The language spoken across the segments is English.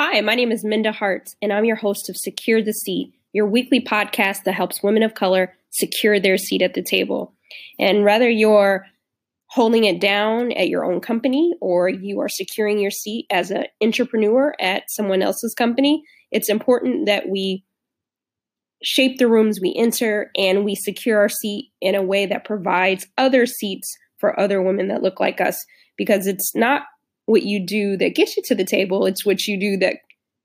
Hi, my name is Minda Harts, and I'm your host of Secure the Seat, your weekly podcast that helps women of color secure their seat at the table. And whether you're holding it down at your own company or you are securing your seat as an entrepreneur at someone else's company, it's important that we shape the rooms we enter and we secure our seat in a way that provides other seats for other women that look like us because it's not what you do that gets you to the table it's what you do that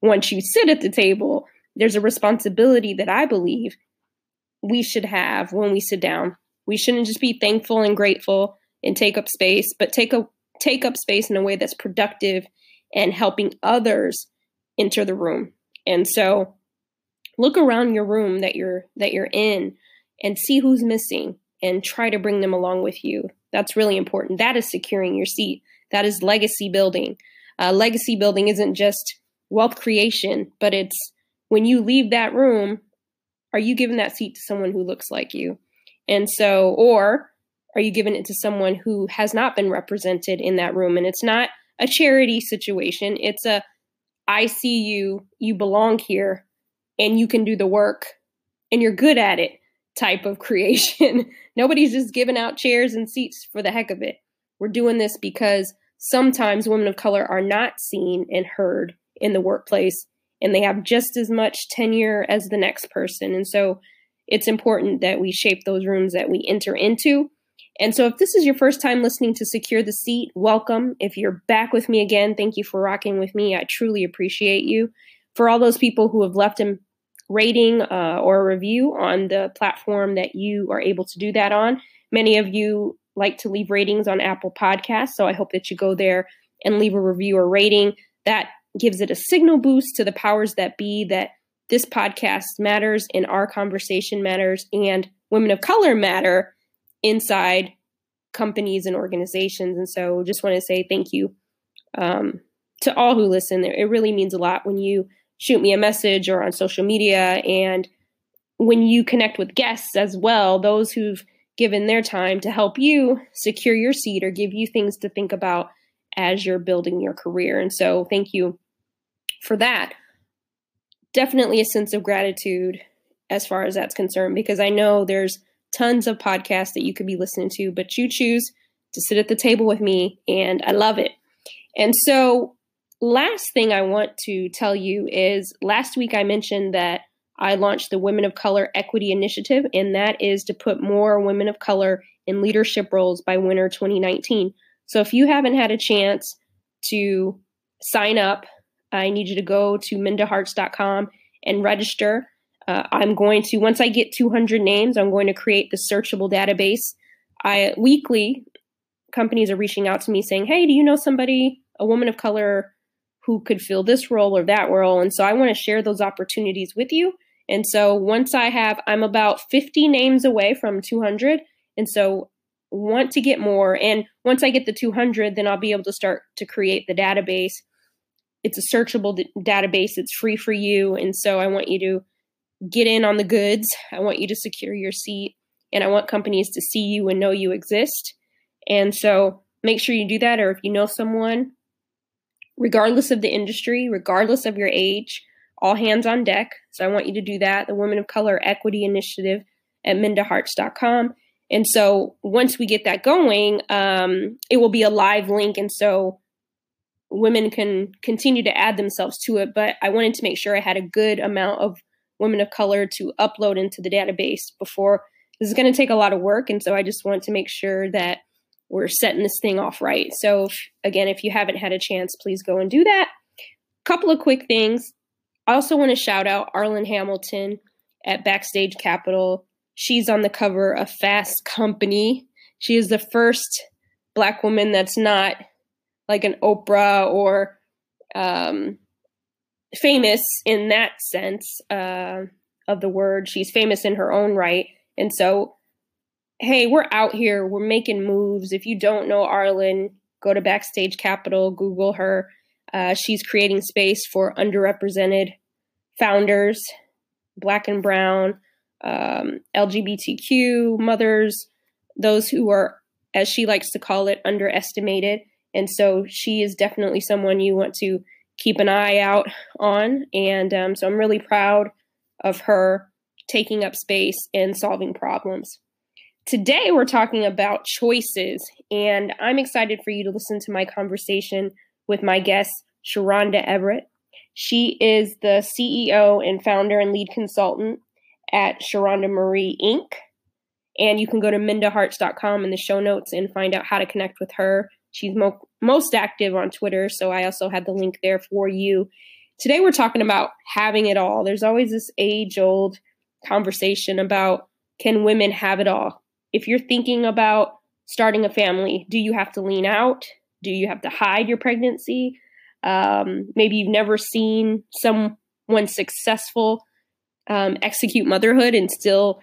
once you sit at the table there's a responsibility that i believe we should have when we sit down. We shouldn't just be thankful and grateful and take up space but take a take up space in a way that's productive and helping others enter the room. And so look around your room that you're that you're in and see who's missing and try to bring them along with you. That's really important. That is securing your seat that is legacy building uh, legacy building isn't just wealth creation but it's when you leave that room are you giving that seat to someone who looks like you and so or are you giving it to someone who has not been represented in that room and it's not a charity situation it's a i see you you belong here and you can do the work and you're good at it type of creation. Nobody's just giving out chairs and seats for the heck of it. We're doing this because sometimes women of color are not seen and heard in the workplace and they have just as much tenure as the next person. And so it's important that we shape those rooms that we enter into. And so if this is your first time listening to Secure the Seat, welcome. If you're back with me again, thank you for rocking with me. I truly appreciate you for all those people who have left a rating uh, or a review on the platform that you are able to do that on. Many of you like to leave ratings on Apple Podcasts, so I hope that you go there and leave a review or rating. That gives it a signal boost to the powers that be that this podcast matters and our conversation matters and women of color matter inside companies and organizations. And so just want to say thank you um, to all who listen. It really means a lot when you shoot me a message or on social media. And when you connect with guests as well, those who've given their time to help you secure your seat or give you things to think about as you're building your career. And so, thank you for that. Definitely a sense of gratitude as far as that's concerned, because I know there's tons of podcasts that you could be listening to, but you choose to sit at the table with me, and I love it. And so, last thing I want to tell you is last week I mentioned that I launched the Women of Color Equity Initiative, and that is to put more women of color in leadership roles by winter 2019. So if you haven't had a chance to sign up, I need you to go to mindaharts.com and register. Uh, I'm going to, once I get 200 names, I'm going to create the searchable database. I weekly, companies are reaching out to me saying, Hey, do you know somebody, a woman of color who could fill this role or that role. And so I want to share those opportunities with you. And so once I have, I'm about 50 names away from 200. And so want to get more. And once I get the 200, then I'll be able to start to create the database. It's a searchable d- database, it's free for you. And so I want you to get in on the goods. I want you to secure your seat. And I want companies to see you and know you exist. And so make sure you do that. Or if you know someone regardless of the industry, regardless of your age, all hands on deck. So I want you to do that. The Women of Color Equity Initiative at mindaharts.com. And so once we get that going, um, it will be a live link. And so women can continue to add themselves to it. But I wanted to make sure I had a good amount of women of color to upload into the database before this is going to take a lot of work. And so I just want to make sure that we're setting this thing off right. So, again, if you haven't had a chance, please go and do that. Couple of quick things. I also want to shout out Arlan Hamilton at Backstage Capital. She's on the cover of Fast Company. She is the first Black woman that's not like an Oprah or um, famous in that sense uh, of the word. She's famous in her own right. And so hey, we're out here, we're making moves. If you don't know Arlan, go to Backstage Capital, Google her. Uh, she's creating space for underrepresented founders, black and brown, um, LGBTQ mothers, those who are, as she likes to call it, underestimated. And so she is definitely someone you want to keep an eye out on. And um, so I'm really proud of her taking up space and solving problems. Today, we're talking about choices, and I'm excited for you to listen to my conversation with my guest, Cheronda Everett. She is the CEO and founder and lead consultant at Cheronda Marie Inc. And you can go to mindaharts.com in the show notes and find out how to connect with her. She's mo- most active on Twitter, so I also had the link there for you. Today, we're talking about having it all. There's always this age old conversation about can women have it all? if you're thinking about starting a family, do you have to lean out? Do you have to hide your pregnancy? Um, maybe you've never seen someone successful um, execute motherhood and still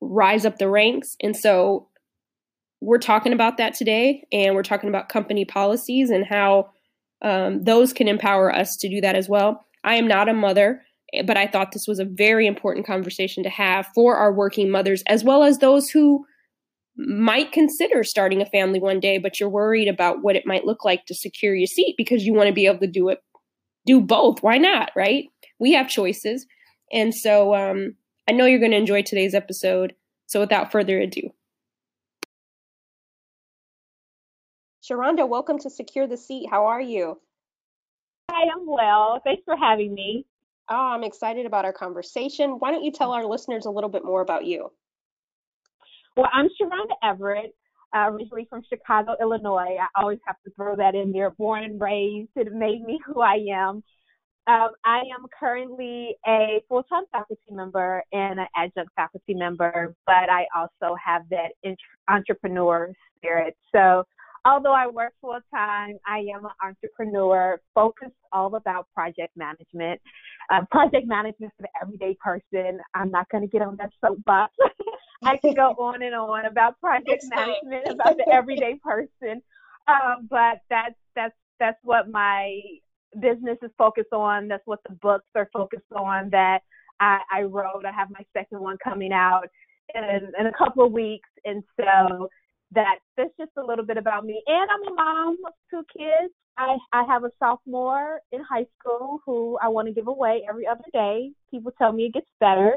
rise up the ranks. And so we're talking about that today, and we're talking about company policies and how um, those can empower us to do that as well. I am not a mother, but I thought this was a very important conversation to have for our working mothers, as well as those who might consider starting a family one day, but you're worried about what it might look like to secure your seat because you want to be able to do it, do both. Why not, right? We have choices. And so um, I know you're going to enjoy today's episode. So without further ado, Cheronda, welcome to Secure the Seat. How are you? Hi, I'm well. Thanks for having me. Oh, I'm excited about our conversation. Why don't you tell our listeners a little bit more about you? Well, I'm Cheronda Everett, uh, originally from Chicago, Illinois. I always have to throw that in there. Born and raised, it made me who I am. Um, I am currently a full-time faculty member and an adjunct faculty member, but I also have that entrepreneur spirit. So although I work full time, I am an entrepreneur focused all about project management. Uh, project management for the everyday person. I'm not going to get on that soapbox. I can go on and on about project management, about the everyday person. Um, but that's that's that's what my business is focused on. That's what the books are focused on. That I, I wrote. I have my second one coming out in, in a couple of weeks, and so that that's just a little bit about me. And I'm a mom of two kids. I I have a sophomore in high school who I want to give away every other day. People tell me it gets better.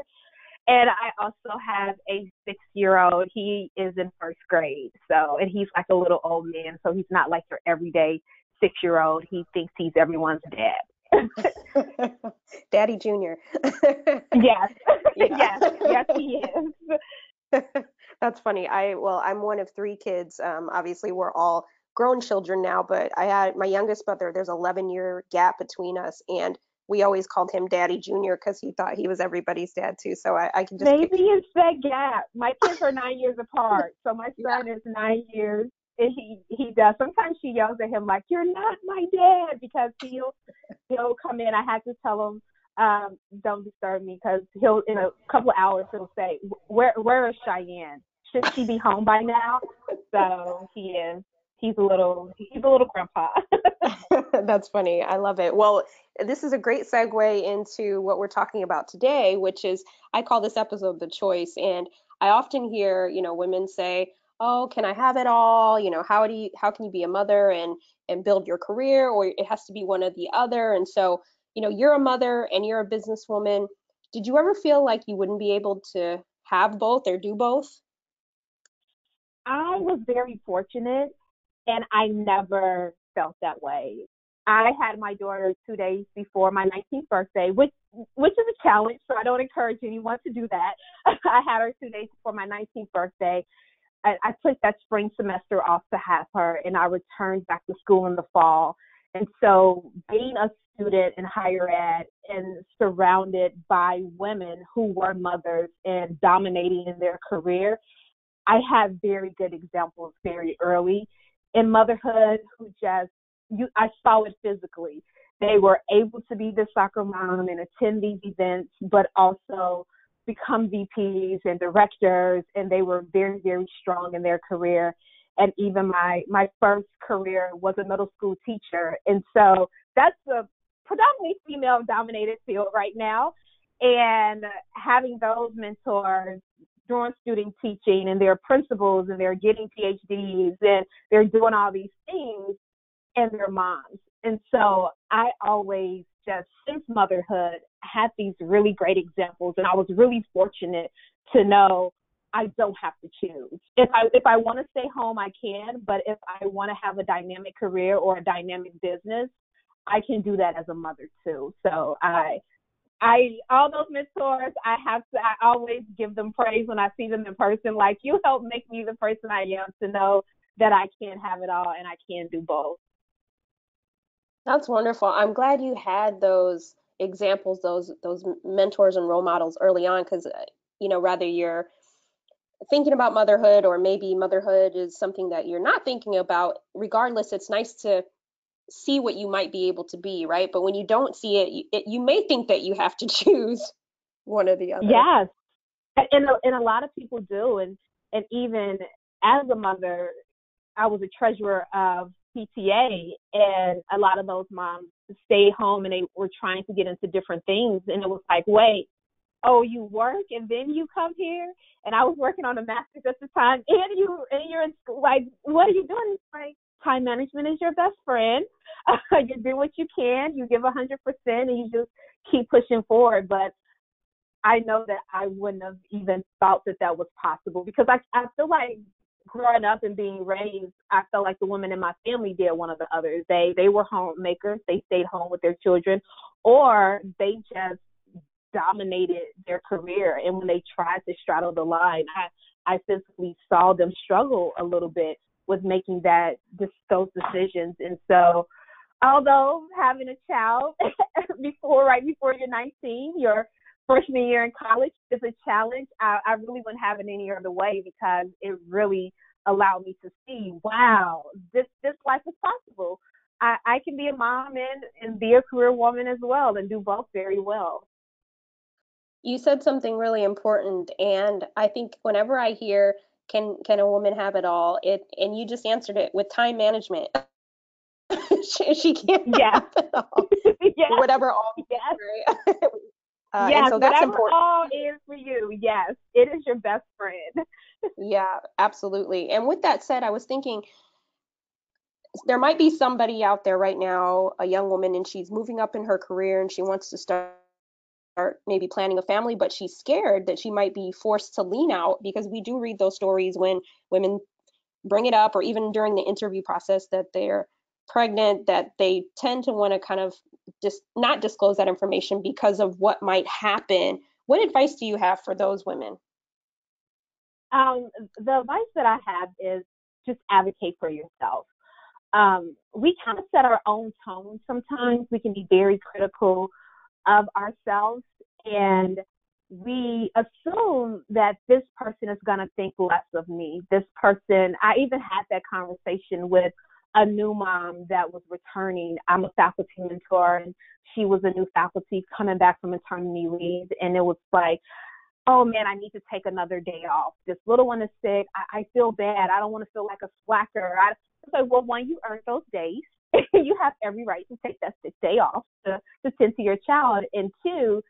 And I also have a six year old. He is in first grade. So and he's like a little old man, so he's not like your everyday six year old. He thinks he's everyone's dad. Daddy Junior. yes. yes. Yes he is. That's funny. I well, I'm one of three kids. Um, obviously, we're all grown children now, but I had my youngest brother. There's 11 year gap between us, and we always called him Daddy Junior because he thought he was everybody's dad too. So I, I can just maybe it's that gap. My kids are nine years apart, so my son yeah. is nine years. And he he does. Sometimes she yells at him like, "You're not my dad," because he'll he'll come in. I had to tell him um, don't disturb me because he'll in a couple of hours he'll say, "Where where is Cheyenne? Should she be home by now?" So he is. He's a little he's a little grandpa. That's funny. I love it. Well, this is a great segue into what we're talking about today, which is I call this episode the choice. And I often hear, you know, women say, "Oh, can I have it all? You know, how do you how can you be a mother and and build your career or it has to be one or the other?" And so you know, you're a mother and you're a businesswoman. Did you ever feel like you wouldn't be able to have both or do both? I was very fortunate and I never felt that way. I had my daughter two days before my 19th birthday, which which is a challenge. So I don't encourage anyone to do that. I had her two days before my 19th birthday. I, I took that spring semester off to have her, and I returned back to school in the fall. And so being a student in higher ed and surrounded by women who were mothers and dominating in their career, I had very good examples very early in motherhood who just you I saw it physically. They were able to be the soccer mom and attend these events, but also become VPs and directors, and they were very, very strong in their career. And even my my first career was a middle school teacher. And so that's a predominantly female dominated field right now. And having those mentors doing student teaching and they're principals and they're getting phds and they're doing all these things and they're moms And so I always just, since motherhood, had these really great examples. And I was really fortunate to know I don't have to choose. If I if I want to stay home, I can. But if I want to have a dynamic career or a dynamic business, I can do that as a mother too. So I I all those mentors I have to I always give them praise when I see them in person. Like you help make me the person I am to know that I can have it all and I can do both. That's wonderful. I'm glad you had those examples, those those mentors and role models early on, because uh, you know rather you're thinking about motherhood or maybe motherhood is something that you're not thinking about. Regardless, it's nice to see what you might be able to be, right? But when you don't see it, you, it, you may think that you have to choose one or the other. Yes, and and a lot of people do, and and even as a mother, I was a treasurer of PTA, and a lot of those moms stayed home and they were trying to get into different things, and it was like, wait, oh, you work and then you come here, and I was working on a master's at the time, and you and you're in school, like, what are you doing? It's like time management is your best friend. You do what you can, you give a hundred percent, and you just keep pushing forward. But I know that I wouldn't have even thought that that was possible because I I feel like growing up and being raised, I felt like the women in my family did one of the others. They they were homemakers. They stayed home with their children, or they just dominated their career. And when they tried to straddle the line, I I physically saw them struggle a little bit with making that those decisions. And so, although having a child before right before you're 19, your freshman year in college is a challenge. I, I really wouldn't have it any other way because it really allowed me to see, wow, this this life is possible. I, I can be a mom and, and be a career woman as well and do both very well. You said something really important and I think whenever I hear can can a woman have it all, it and you just answered it with time management. she, she can't yeah. have it all. yeah. Whatever all yes. right? Uh, yes, so that's important. all is for you. Yes, it is your best friend. yeah, absolutely. And with that said, I was thinking there might be somebody out there right now, a young woman, and she's moving up in her career and she wants to start maybe planning a family, but she's scared that she might be forced to lean out because we do read those stories when women bring it up or even during the interview process that they're pregnant that they tend to want to kind of just not disclose that information because of what might happen. What advice do you have for those women? Um, the advice that I have is just advocate for yourself. Um, we kind of set our own tone sometimes. We can be very critical of ourselves and we assume that this person is going to think less of me. This person, I even had that conversation with a new mom that was returning. I'm a faculty mentor, and she was a new faculty coming back from maternity leave. And it was like, oh man, I need to take another day off. This little one is sick. I, I feel bad. I don't want to feel like a slacker. I was like, well, one, you earned those days. you have every right to take that sick day off to, to tend to your child. And two,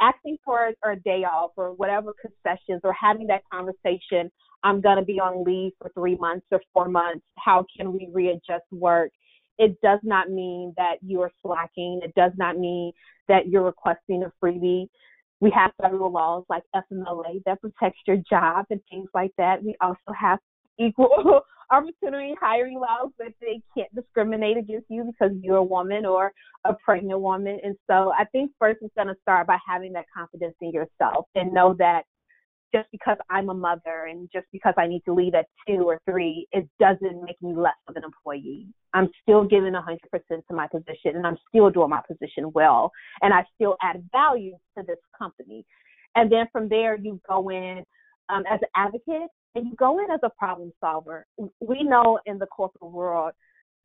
asking for a day off or whatever concessions or having that conversation i'm going to be on leave for three months or four months how can we readjust work it does not mean that you are slacking it does not mean that you're requesting a freebie we have federal laws like FMLA that protects your job and things like that. We also have equal opportunity hiring laws that they can't discriminate against you because you're a woman or a pregnant woman. And so I think first it's going to start by having that confidence in yourself and know that just because I'm a mother and just because I need to leave at two or three, it doesn't make me less of an employee. I'm still giving 100% to my position and I'm still doing my position well. And I still add value to this company. And then from there, you go in um, as an advocate and you go in as a problem solver. We know in the corporate world,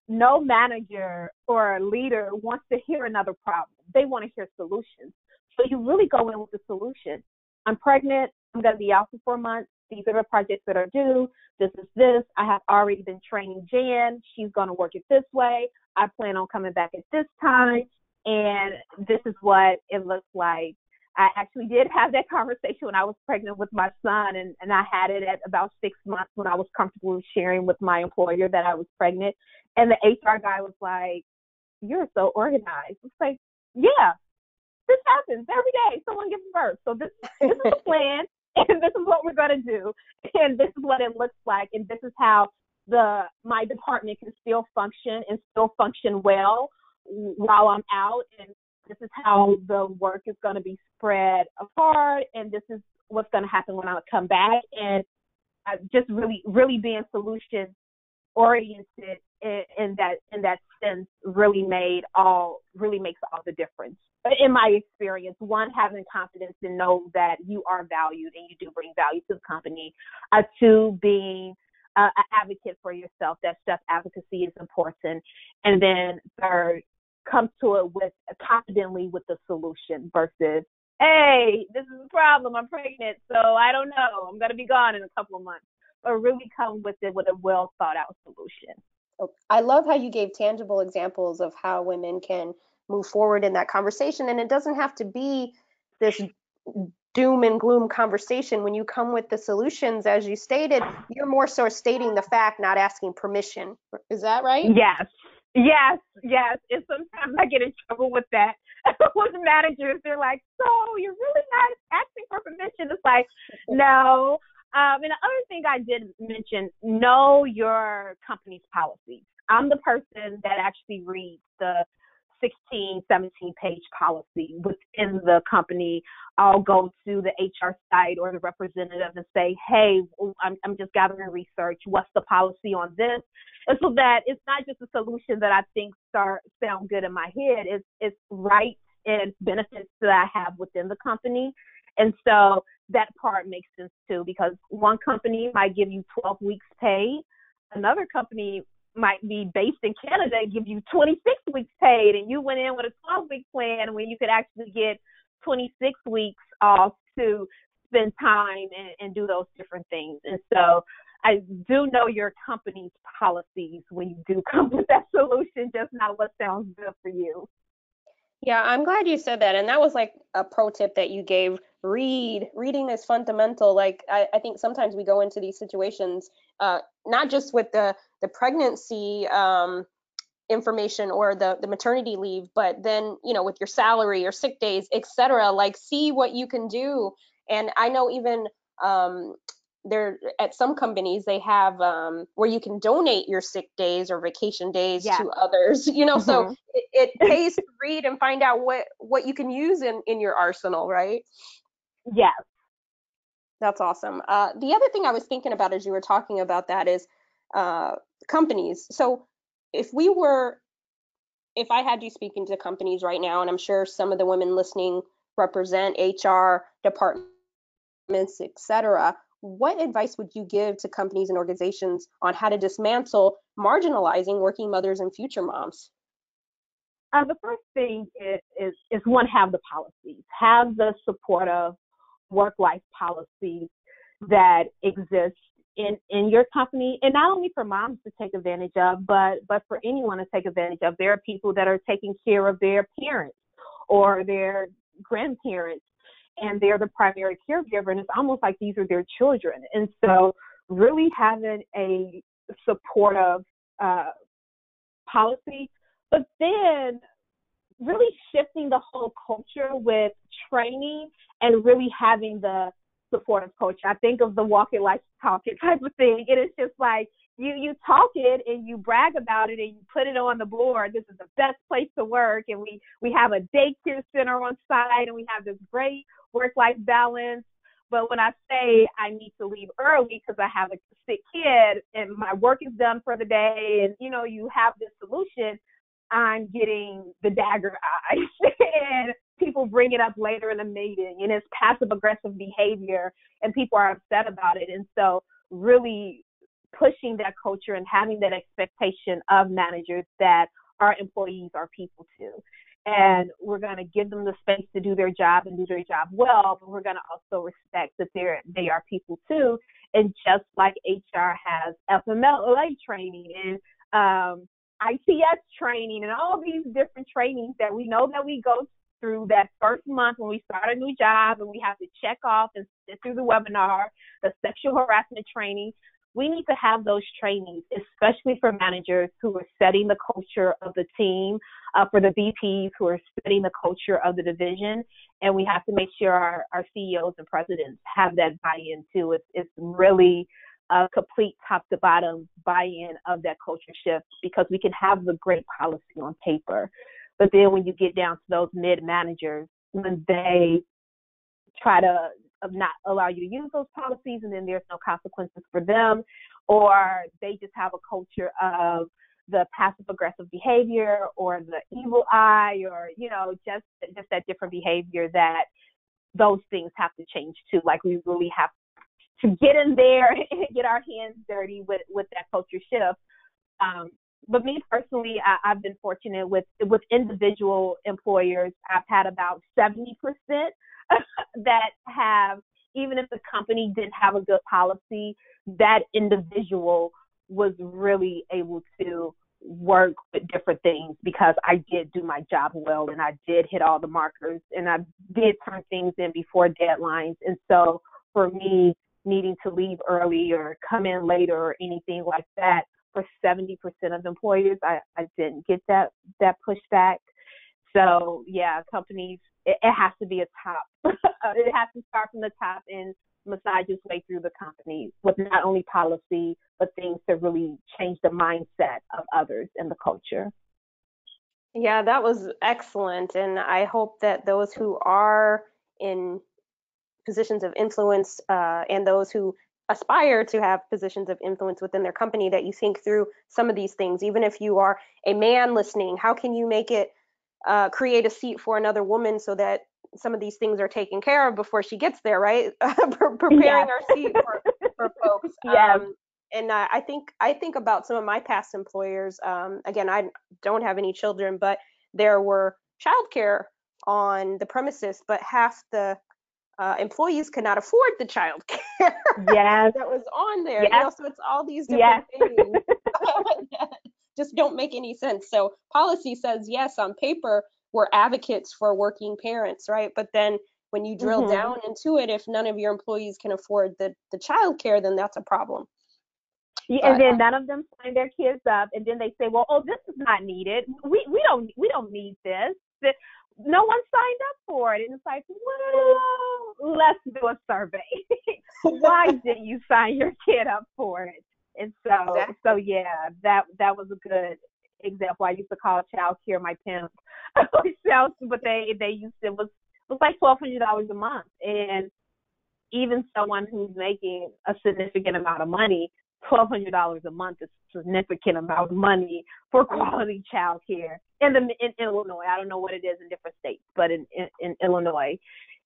no manager or leader wants to hear another problem. They want to hear solutions. So you really go in with the solution. I'm pregnant. I'm going to be out for four months. These are the projects that are due. This is this. I have already been training Jan. She's going to work it this way. I plan on coming back at this time. And this is what it looks like I actually did have that conversation when I was pregnant with my son, and, and I had it at about six months when I was comfortable sharing with my employer that I was pregnant. And the HR guy was like, you're so organized. It's like, yeah, this happens every day. Someone gives birth. So this, this is the plan and this is what we're going to do. And this is what it looks like. And this is how the, my department can still function and still function well while I'm out. And this is how the work is going to be spread apart. And this is what's going to happen when I come back. And just really, really being solution oriented in, in that in that sense really made all really makes all the difference But in my experience one having confidence to know that you are valued and you do bring value to the company uh, two being uh, an advocate for yourself that self advocacy is important and then third come to it with confidently with the solution versus hey this is a problem i'm pregnant so i don't know i'm going to be gone in a couple of months but really come with it with a well thought out solution oh, I love how you gave tangible examples of how women can move forward in that conversation. And it doesn't have to be this doom and gloom conversation. When you come with the solutions, as you stated, you're more so stating the fact, not asking permission. Is that right? Yes. Yes, yes. And sometimes I get in trouble with that with managers. They're like, So you're really not asking for permission? It's like, no, um, and the other thing I did mention, know your company's policies. I'm the person that actually reads the 16, 17 page policy within the company. I'll go to the HR site or the representative and say, hey, I'm, I'm just gathering research. What's the policy on this? And so that it's not just a solution that I think start sound good in my head. It's, it's right and benefits that I have within the company. And so that part makes sense too, because one company might give you 12 weeks pay, another company might be based in Canada and give you 26 weeks paid, and you went in with a 12 week plan when you could actually get 26 weeks off to spend time and, and do those different things. And so I do know your company's policies when you do come with that solution, just not what sounds good for you. Yeah, I'm glad you said that. And that was like a pro tip that you gave. Read. Reading is fundamental. Like I, I think sometimes we go into these situations, uh, not just with the the pregnancy um, information or the the maternity leave, but then you know with your salary or sick days, etc. Like see what you can do. And I know even um, there at some companies they have um, where you can donate your sick days or vacation days yeah. to others you know mm-hmm. so it, it pays to read and find out what what you can use in in your arsenal right yes that's awesome uh, the other thing i was thinking about as you were talking about that is uh, companies so if we were if i had you speaking to companies right now and i'm sure some of the women listening represent hr departments etc what advice would you give to companies and organizations on how to dismantle marginalizing working mothers and future moms? Uh, the first thing is, is, is one, have the policies, have the supportive work-life policies that exist in, in your company, and not only for moms to take advantage of, but but for anyone to take advantage of. There are people that are taking care of their parents or their grandparents and they're the primary caregiver and it's almost like these are their children and so really having a supportive uh, policy but then really shifting the whole culture with training and really having the supportive culture. I think of the walk it like talk it type of thing. It is just like you you talk it and you brag about it and you put it on the board. This is the best place to work, and we we have a daycare center on site, and we have this great work life balance. But when I say I need to leave early because I have a sick kid and my work is done for the day, and you know you have this solution, I'm getting the dagger eyes, and people bring it up later in the meeting, and it's passive aggressive behavior, and people are upset about it, and so really pushing that culture and having that expectation of managers that our employees are people too. And we're going to give them the space to do their job and do their job well, but we're going to also respect that they're they are people too. And just like HR has FMLA training and um, training and all these different trainings that we know that we go through that first month when we start a new job and we have to check off and sit through the webinar, the sexual harassment training we need to have those trainings, especially for managers who are setting the culture of the team, uh, for the VPs who are setting the culture of the division. And we have to make sure our, our CEOs and presidents have that buy in too. It's, it's really a complete top to bottom buy in of that culture shift because we can have the great policy on paper. But then when you get down to those mid managers, when they try to not allow you to use those policies and then there's no consequences for them or they just have a culture of the passive aggressive behavior or the evil eye or you know just just that different behavior that those things have to change too. Like we really have to get in there and get our hands dirty with with that culture shift um, but me personally, I, have been fortunate with with individual employers. I've had about seventy percent that have, even if the company didn't have a good policy, that individual was really able to work with different things because I did do my job well and I did hit all the markers and I did turn things in before deadlines. And so for me, needing to leave early or come in later or anything like that, for 70% of employers, I, I didn't get that that pushback. So yeah, companies it, it has to be a top. it has to start from the top and massage its way through the company with not only policy but things to really change the mindset of others and the culture. Yeah, that was excellent, and I hope that those who are in positions of influence uh, and those who aspire to have positions of influence within their company that you think through some of these things. Even if you are a man listening how can you make it uh, create a seat for another woman so that some of these things are taken care of before she gets there right? Preparing our seat for, for folks. Yeah. Um, and uh, i think i think about some of my past employers um, again i don't have any children but there were childcare on the premises but half the uh, employees could not afford the child care yes. that was on there. Yes. You know, so it's all these different yes. things that just don't make any sense. So policy says yes on paper we're advocates for working parents, right? But then when you drill mm-hmm. down into it, if none of your employees can afford the the child care, then that's a problem. Yeah, and then none of them sign their kids up, and then they say, "Well, oh, this is not needed. We we don't we don't need this." No one signed up for it. And it's like, well, let's do a survey. Why didn't you sign your kid up for it? And so, exactly. so yeah, that that was a good example. I used to call child care my pimp. but they they used to, it was it was like twelve hundred dollars a month, and even someone who's making a significant amount of money twelve hundred dollars a month is a significant amount of money for quality child care in the in Illinois. I don't know what it is in different states, but in in, in Illinois,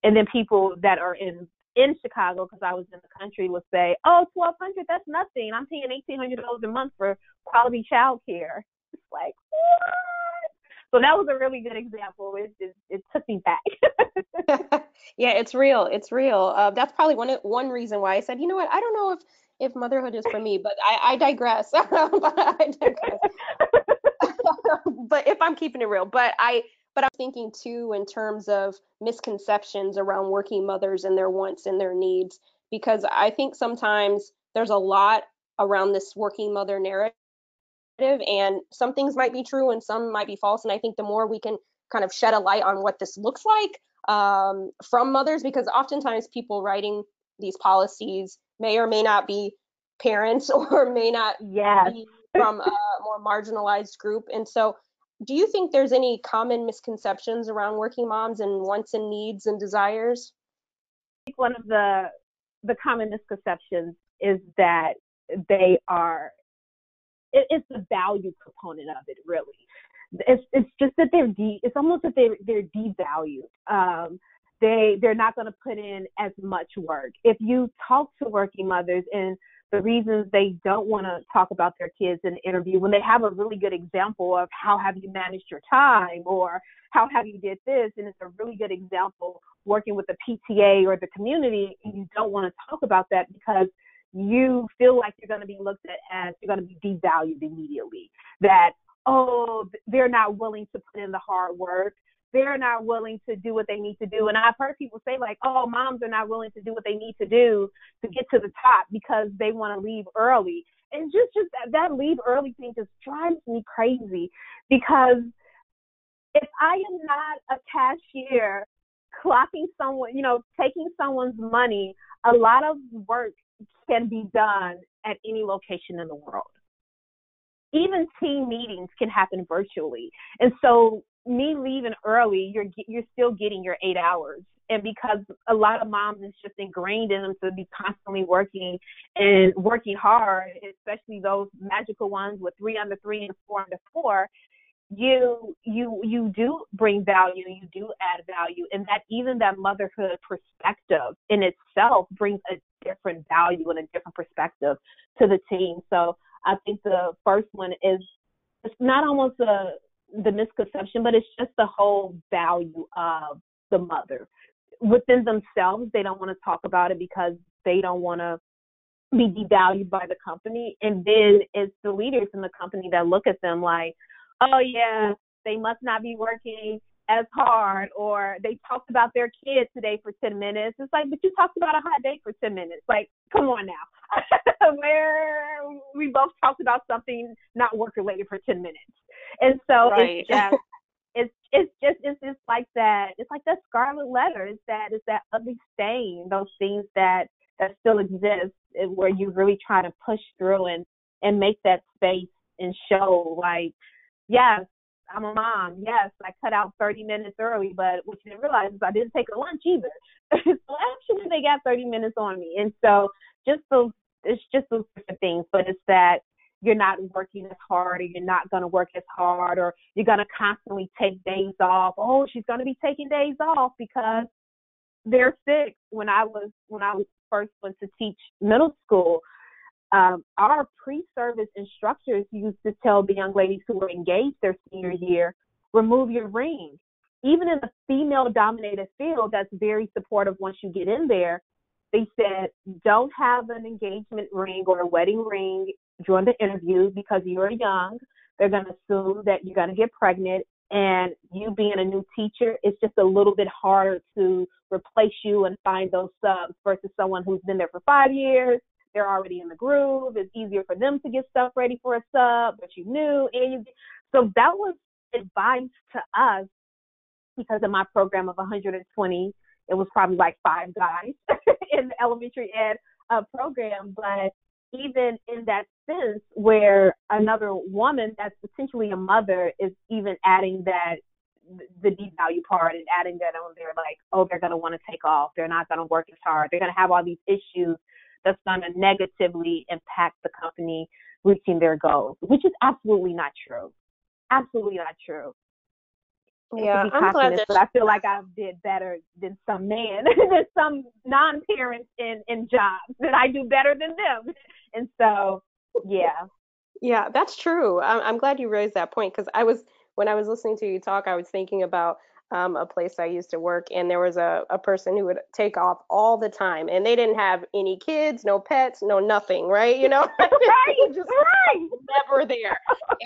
and then people that are in in Chicago because I was in the country would say, "Oh, twelve hundred, that's nothing. I'm paying eighteen hundred dollars a month for quality child care." It's like what? So that was a really good example. It it, it took me back. yeah, it's real. It's real. Uh, that's probably one one reason why I said, you know what, I don't know if if motherhood is for me, but I, I digress. but I digress. but if I'm keeping it real, but I but I'm thinking too in terms of misconceptions around working mothers and their wants and their needs, because I think sometimes there's a lot around this working mother narrative, and some things might be true and some might be false. And I think the more we can kind of shed a light on what this looks like um, from mothers, because oftentimes people writing these policies may or may not be parents or may not yes. be from a more marginalized group. And so, do you think there's any common misconceptions around working moms and wants and needs and desires? I think one of the the common misconceptions is that they are it, it's the value component of it really it's it's just that they're de- it's almost that they they're devalued um they they're not going to put in as much work. If you talk to working mothers and the reasons they don't want to talk about their kids in the interview when they have a really good example of how have you managed your time or how have you did this and it's a really good example working with the PTA or the community and you don't want to talk about that because you feel like you're going to be looked at as you're going to be devalued immediately that oh they're not willing to put in the hard work they're not willing to do what they need to do. And I've heard people say like, oh, moms are not willing to do what they need to do to get to the top because they want to leave early. And just just that, that leave early thing just drives me crazy because if I am not a cashier clocking someone, you know, taking someone's money, a lot of work can be done at any location in the world. Even team meetings can happen virtually. And so me leaving early, you're you're still getting your 8 hours. And because a lot of moms it's just ingrained in them to be constantly working and working hard, especially those magical ones with 3 under 3 and 4 under 4, you you you do bring value you do add value and that even that motherhood perspective in itself brings a different value and a different perspective to the team so i think the first one is it's not almost a the misconception but it's just the whole value of the mother. Within themselves they don't want to talk about it because they don't want to be devalued by the company and then it's the leaders in the company that look at them like oh yeah, they must not be working as hard or they talked about their kid today for 10 minutes. It's like, but you talked about a hot date for 10 minutes. Like, come on now. Where we both talked about something not work related for 10 minutes. And so right. it's just, it's, it's just, it's just like that. It's like that scarlet letter. It's that, it's that ugly stain, those things that, that still exist where you really try to push through and, and make that space and show like, yes, I'm a mom. Yes, I cut out 30 minutes early, but what you didn't realize is I didn't take a lunch either. so actually, they got 30 minutes on me. And so just those, it's just those different things. But it's that you're not working as hard, or you're not going to work as hard, or you're going to constantly take days off. Oh, she's going to be taking days off because they're sick. When I was when I was first went to teach middle school, um, our pre-service instructors used to tell the young ladies who were engaged their senior year, remove your ring. Even in a female-dominated field, that's very supportive once you get in there. They said, don't have an engagement ring or a wedding ring during the interview because you're young. They're going to assume that you're going to get pregnant. And you being a new teacher, it's just a little bit harder to replace you and find those subs versus someone who's been there for five years they're already in the groove. It's easier for them to get stuff ready for a sub, but you knew. And you, so that was advice to us because in my program of 120, it was probably like five guys in the elementary ed uh, program. But even in that sense, where another woman that's potentially a mother is even adding that the devalue part and adding that on there, like, oh, they're going to want to take off. They're not going to work as hard. They're going to have all these issues that's going to negatively impact the company reaching their goals, which is absolutely not true. Absolutely not true. Yeah, I'm glad that but I feel like I did better than some men, than some non-parents in in jobs. That I do better than them, and so yeah. Yeah, that's true. I'm, I'm glad you raised that point because I was when I was listening to you talk, I was thinking about um, a place I used to work, and there was a, a person who would take off all the time, and they didn't have any kids, no pets, no nothing, right? You know, right, just right, never there,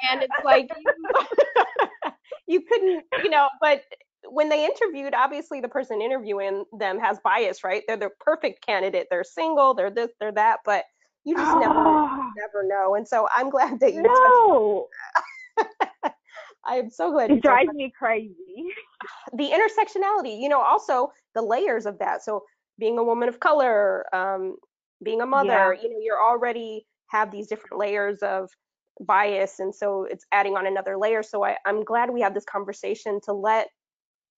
and it's like you, you couldn't, you know, but when they interviewed, obviously the person interviewing them has bias, right? They're the perfect candidate. They're single. They're this. They're that. But you just oh. never, ah. never know. And so I'm glad that you. No. I'm so glad. It drives me crazy. The intersectionality, you know, also the layers of that. So being a woman of color, um, being a mother, yeah. you know, you're already have these different layers of bias, and so it's adding on another layer. So I, I'm glad we have this conversation to let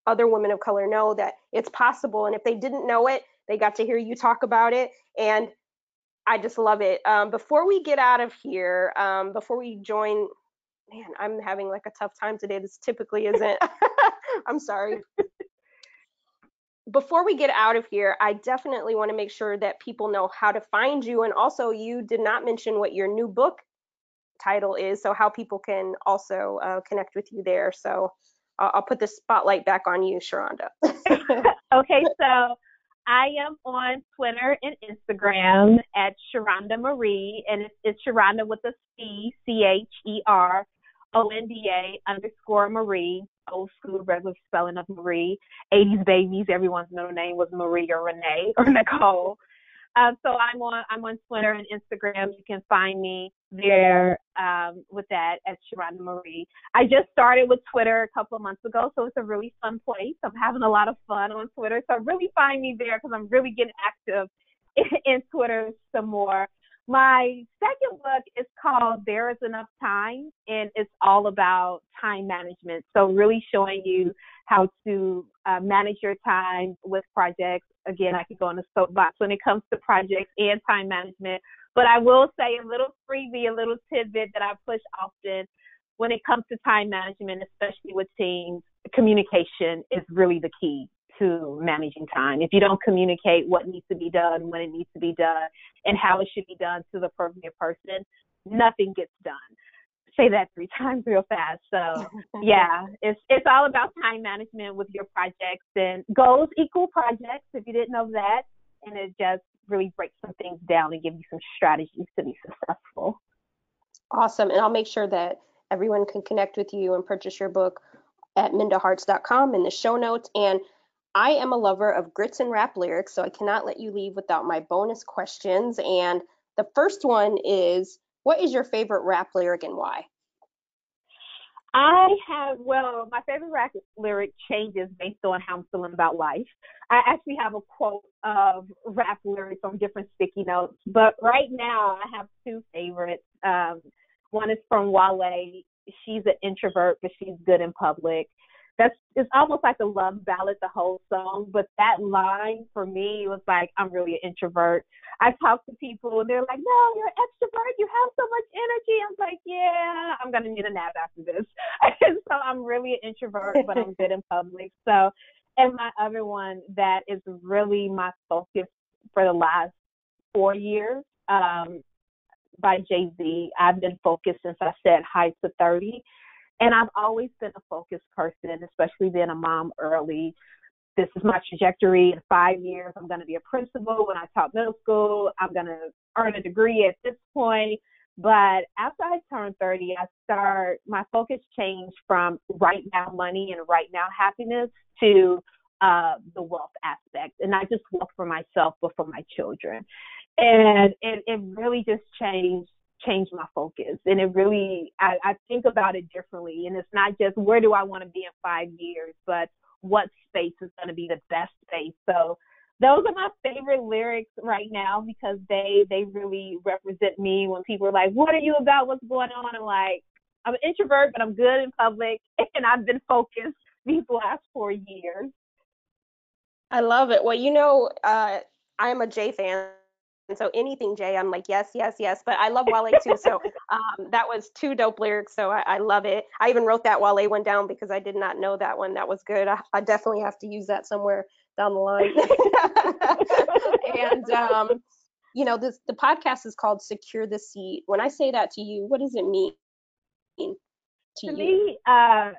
other women of color know that it's possible, and if they didn't know it, they got to hear you talk about it, and I just love it. Um, before we get out of here, um, before we join man, I'm having like a tough time today. This typically isn't. I'm sorry. Before we get out of here, I definitely want to make sure that people know how to find you. And also, you did not mention what your new book title is, so how people can also uh, connect with you there. So I'll, I'll put the spotlight back on you, Cheronda. okay, so I am on Twitter and Instagram at Cheronda Marie, and it's, it's Cheronda with a C, C H E R O N D A underscore Marie. old school regular spelling of Marie. 80s babies, everyone's middle name was Marie or Renee or Nicole. Um, so I'm on I'm on Twitter and Instagram. You can find me there um, with that at Cheronda Marie. I just started with Twitter a couple of months ago, so it's a really fun place. I'm having a lot of fun on Twitter, so really find me there because I'm really getting active in, in Twitter some more. My second book is called There Is Enough Time, and it's all about time management. So, really showing you how to uh, manage your time with projects. Again, I could go on a soapbox when it comes to projects and time management. But I will say a little freebie, a little tidbit that I push often when it comes to time management, especially with teams, communication is really the key to managing time. If you don't communicate what needs to be done, when it needs to be done, and how it should be done to the appropriate person, nothing gets done. Say that three times real fast. So yeah, it's it's all about time management with your projects and goals equal projects. If you didn't know that, and it just really breaks some things down and give you some strategies to be successful. Awesome, and I'll make sure that everyone can connect with you and purchase your book at mindaharts.com in the show notes and I am a lover of grits and rap lyrics, so I cannot let you leave without my bonus questions. And the first one is What is your favorite rap lyric and why? I have, well, my favorite rap lyric changes based on how I'm feeling about life. I actually have a quote of rap lyrics on different sticky notes, but right now I have two favorites. Um, one is from Wale. She's an introvert, but she's good in public that's it's almost like a love ballad the whole song but that line for me was like i'm really an introvert. I talk to people and they're like no you're an extrovert. You have so much energy. I'm like yeah i'm gonna need a nap after this. And so i'm really an introvert but i'm good in public. So and my other one that is really my focus for the last four years um by jay-z. I've been focused since i said hi to 30 and I've always been a focused person, especially being a mom early. This is my trajectory. In five years, I'm going to be a principal. When I taught middle school, I'm going to earn a degree at this point. But after I turned 30, I start my focus changed from right now money and right now happiness to uh, the wealth aspect, and not just wealth for myself, but for my children. And it, it really just changed changed my focus. And it really, I, I think about it differently. And it's not just where do I want to be in five years, but what space is going to be the best space. So those are my favorite lyrics right now because they they really represent me. When people are like, "What are you about? What's going on?" I'm like, I'm an introvert, but I'm good in public, and I've been focused these last four years. I love it. Well, you know, uh, I'm a Jay fan, and so anything Jay, I'm like, yes, yes, yes. But I love Wale too. So um, that was two dope lyrics. So I, I, love it. I even wrote that Wale one down because I did not know that one. That was good. I, I definitely have to use that somewhere down the line. and um, you know, this the podcast is called Secure the Seat. When I say that to you, what does it mean to, to you? me? Uh,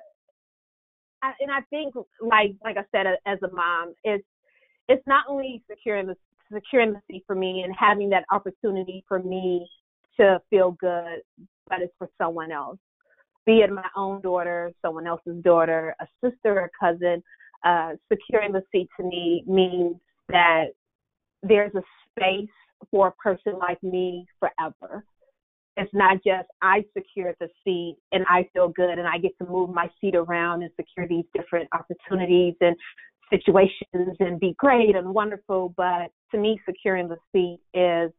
I, and I think, like like I said, as a mom, it's it's not only securing the securing the seat for me and having that opportunity for me to feel good, but it's for someone else. Be it my own daughter, someone else's daughter, a sister, a cousin. Uh, securing the seat to me means that there's a space for a person like me forever. It's not just I secured the seat and I feel good and I get to move my seat around and secure these different opportunities and situations and be great and wonderful. But to me, securing the seat is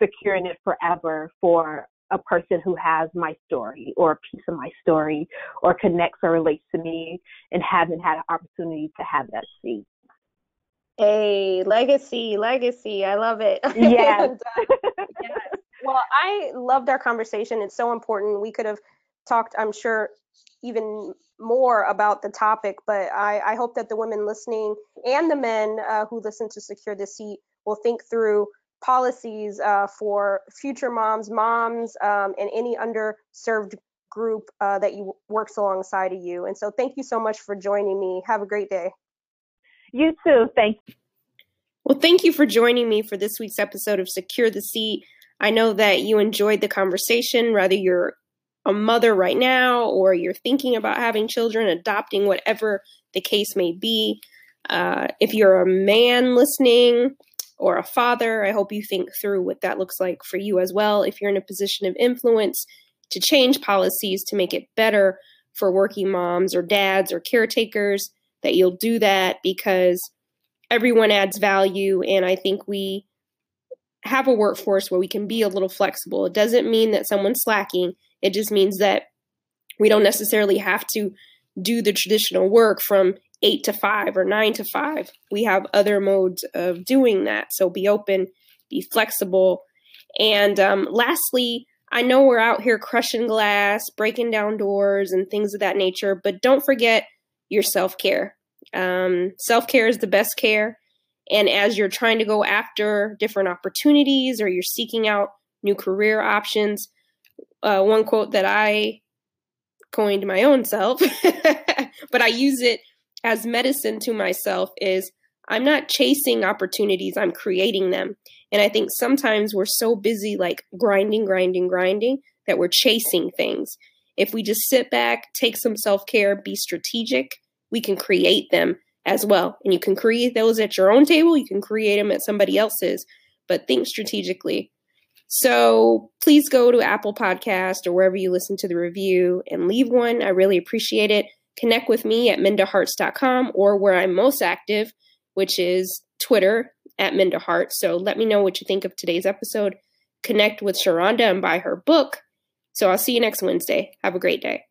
securing it forever for a person who has my story or a piece of my story or connects or relates to me and haven't had an opportunity to have that seat. Hey, legacy, legacy. I love it. Yes. and, uh, yes. Well, I loved our conversation. It's so important. We could have talked, I'm sure, even more about the topic, but I, I hope that the women listening and the men uh, who listen to Secure the Seat will think through policies uh, for future moms, moms, um, and any underserved group uh, that you works alongside of you. And so thank you so much for joining me. Have a great day. You too. Thank you. Well, thank you for joining me for this week's episode of Secure the Seat. I know that you enjoyed the conversation, whether you're a mother right now, or you're thinking about having children, adopting, whatever the case may be. Uh, if you're a man listening or a father, I hope you think through what that looks like for you as well. If you're in a position of influence to change policies to make it better for working moms or dads or caretakers, that you'll do that because everyone adds value. And I think we have a workforce where we can be a little flexible. It doesn't mean that someone's slacking, it just means that we don't necessarily have to do the traditional work from eight to five or nine to five. We have other modes of doing that. So be open, be flexible. And um, lastly, I know we're out here crushing glass, breaking down doors, and things of that nature, but don't forget your self care. Um, self care is the best care. And as you're trying to go after different opportunities or you're seeking out new career options, uh, one quote that I coined my own self, but I use it as medicine to myself is I'm not chasing opportunities, I'm creating them. And I think sometimes we're so busy, like grinding, grinding, grinding, that we're chasing things. If we just sit back, take some self care, be strategic, we can create them as well. And you can create those at your own table, you can create them at somebody else's, but think strategically. So please go to Apple Podcast or wherever you listen to the review and leave one. I really appreciate it. Connect with me at mindaharts.com or where I'm most active, which is Twitter at Minda So let me know what you think of today's episode. Connect with Cheronda and buy her book. So I'll see you next Wednesday. Have a great day.